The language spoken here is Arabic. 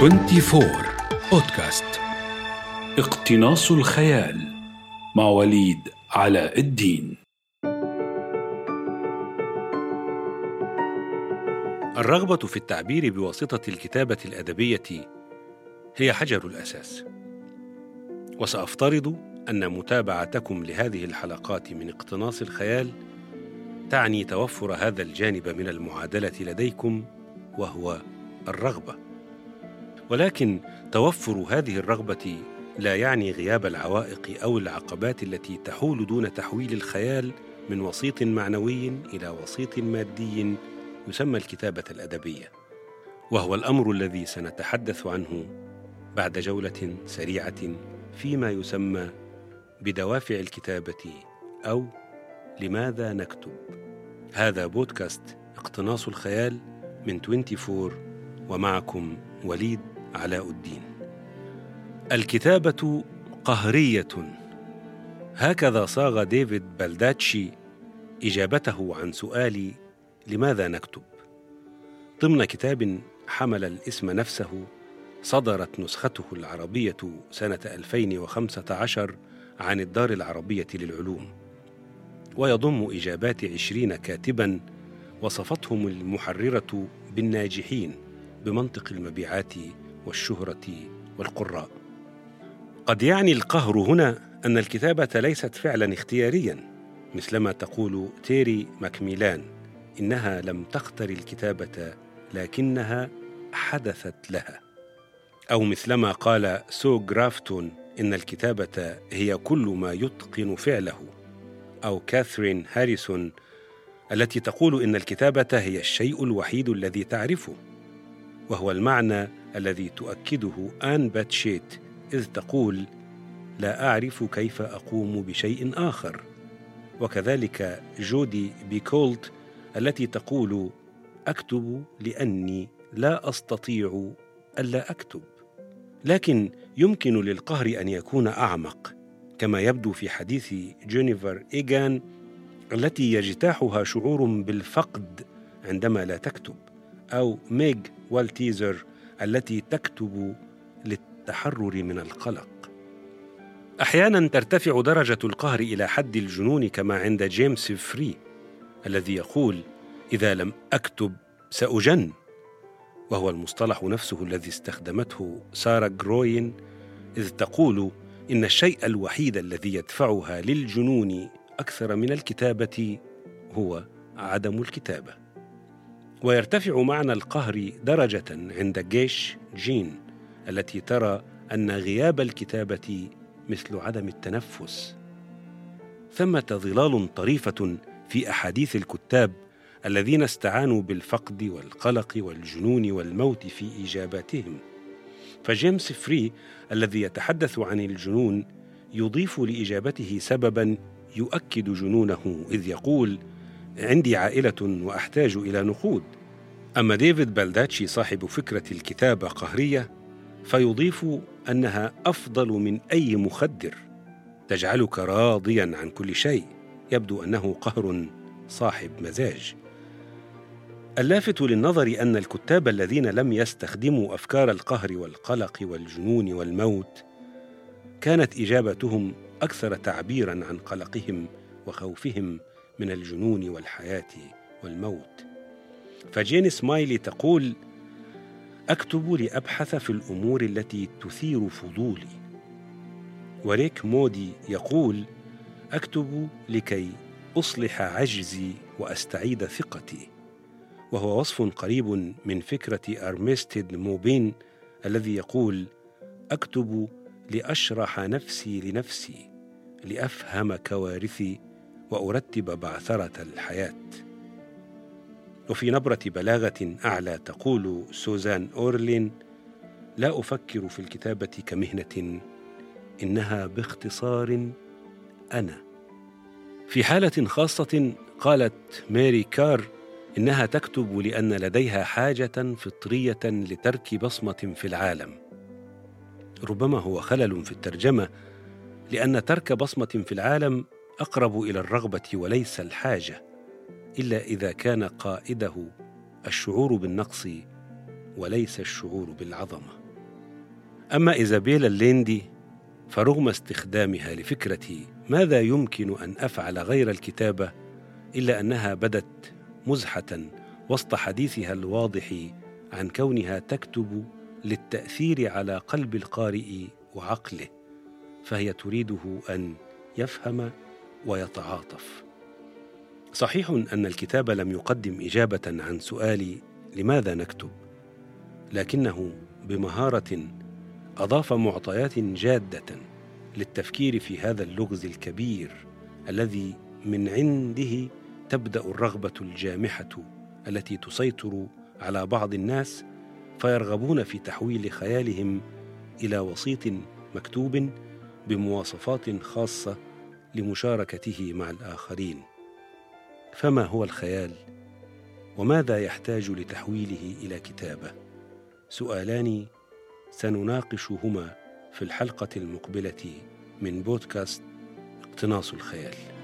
24 بودكاست اقتناص الخيال مع وليد علاء الدين. الرغبة في التعبير بواسطة الكتابة الأدبية هي حجر الأساس. وسأفترض أن متابعتكم لهذه الحلقات من اقتناص الخيال تعني توفر هذا الجانب من المعادلة لديكم وهو الرغبة. ولكن توفر هذه الرغبة لا يعني غياب العوائق أو العقبات التي تحول دون تحويل الخيال من وسيط معنوي إلى وسيط مادي يسمى الكتابة الأدبية. وهو الأمر الذي سنتحدث عنه بعد جولة سريعة فيما يسمى بدوافع الكتابة أو لماذا نكتب. هذا بودكاست اقتناص الخيال من 24 ومعكم وليد علاء الدين. الكتابة قهرية. هكذا صاغ ديفيد بلداتشي إجابته عن سؤال لماذا نكتب؟ ضمن كتاب حمل الاسم نفسه صدرت نسخته العربية سنة 2015 عن الدار العربية للعلوم. ويضم إجابات عشرين كاتبا وصفتهم المحررة بالناجحين بمنطق المبيعات والشهرة والقراء. قد يعني القهر هنا أن الكتابة ليست فعلا اختياريا مثلما تقول تيري ماكميلان إنها لم تختر الكتابة لكنها حدثت لها. أو مثلما قال سو جرافتون إن الكتابة هي كل ما يتقن فعله. أو كاثرين هاريسون التي تقول إن الكتابة هي الشيء الوحيد الذي تعرفه. وهو المعنى الذي تؤكده آن باتشيت إذ تقول لا أعرف كيف أقوم بشيء آخر. وكذلك جودي بيكولت التي تقول أكتب لأني لا أستطيع ألا أكتب. لكن يمكن للقهر أن يكون أعمق كما يبدو في حديث جينيفر إيغان التي يجتاحها شعور بالفقد عندما لا تكتب أو ميغ والتيزر التي تكتب للتحرر من القلق. أحيانا ترتفع درجة القهر إلى حد الجنون كما عند جيمس فري الذي يقول إذا لم أكتب سأجن. وهو المصطلح نفسه الذي استخدمته ساره جروين إذ تقول إن الشيء الوحيد الذي يدفعها للجنون أكثر من الكتابة هو عدم الكتابة. ويرتفع معنى القهر درجة عند جيش جين التي ترى أن غياب الكتابة مثل عدم التنفس. ثمة ظلال طريفة في أحاديث الكتاب الذين استعانوا بالفقد والقلق والجنون والموت في إجاباتهم. فجيمس فري الذي يتحدث عن الجنون يضيف لإجابته سببا يؤكد جنونه إذ يقول: عندي عائلة وأحتاج إلى نقود. أما ديفيد بلداتشي صاحب فكرة الكتابة قهرية فيضيف أنها أفضل من أي مخدر. تجعلك راضيا عن كل شيء. يبدو أنه قهر صاحب مزاج. اللافت للنظر أن الكتاب الذين لم يستخدموا أفكار القهر والقلق والجنون والموت كانت إجابتهم أكثر تعبيرا عن قلقهم وخوفهم من الجنون والحياة والموت. فجين سمايلي تقول أكتب لأبحث في الأمور التي تثير فضولي. وريك مودي يقول أكتب لكي أصلح عجزي وأستعيد ثقتي. وهو وصف قريب من فكرة أرمستيد موبين الذي يقول أكتب لأشرح نفسي لنفسي لأفهم كوارثي وأرتب بعثرة الحياة. وفي نبرة بلاغة أعلى تقول سوزان أورلين لا أفكر في الكتابة كمهنة إنها باختصار أنا. في حالة خاصة قالت ماري كار إنها تكتب لأن لديها حاجة فطرية لترك بصمة في العالم. ربما هو خلل في الترجمة لأن ترك بصمة في العالم أقرب إلى الرغبة وليس الحاجة إلا إذا كان قائده الشعور بالنقص وليس الشعور بالعظمة. أما إيزابيلا الليندي فرغم استخدامها لفكرة ماذا يمكن أن أفعل غير الكتابة إلا أنها بدت مزحة وسط حديثها الواضح عن كونها تكتب للتأثير على قلب القارئ وعقله فهي تريده أن يفهم ويتعاطف. صحيح أن الكتاب لم يقدم إجابة عن سؤال لماذا نكتب لكنه بمهارة أضاف معطيات جادة للتفكير في هذا اللغز الكبير الذي من عنده تبدأ الرغبة الجامحة التي تسيطر على بعض الناس فيرغبون في تحويل خيالهم إلى وسيط مكتوب بمواصفات خاصة لمشاركته مع الآخرين. فما هو الخيال؟ وماذا يحتاج لتحويله إلى كتابة؟ سؤالان سنناقشهما في الحلقة المقبلة من بودكاست اقتناص الخيال.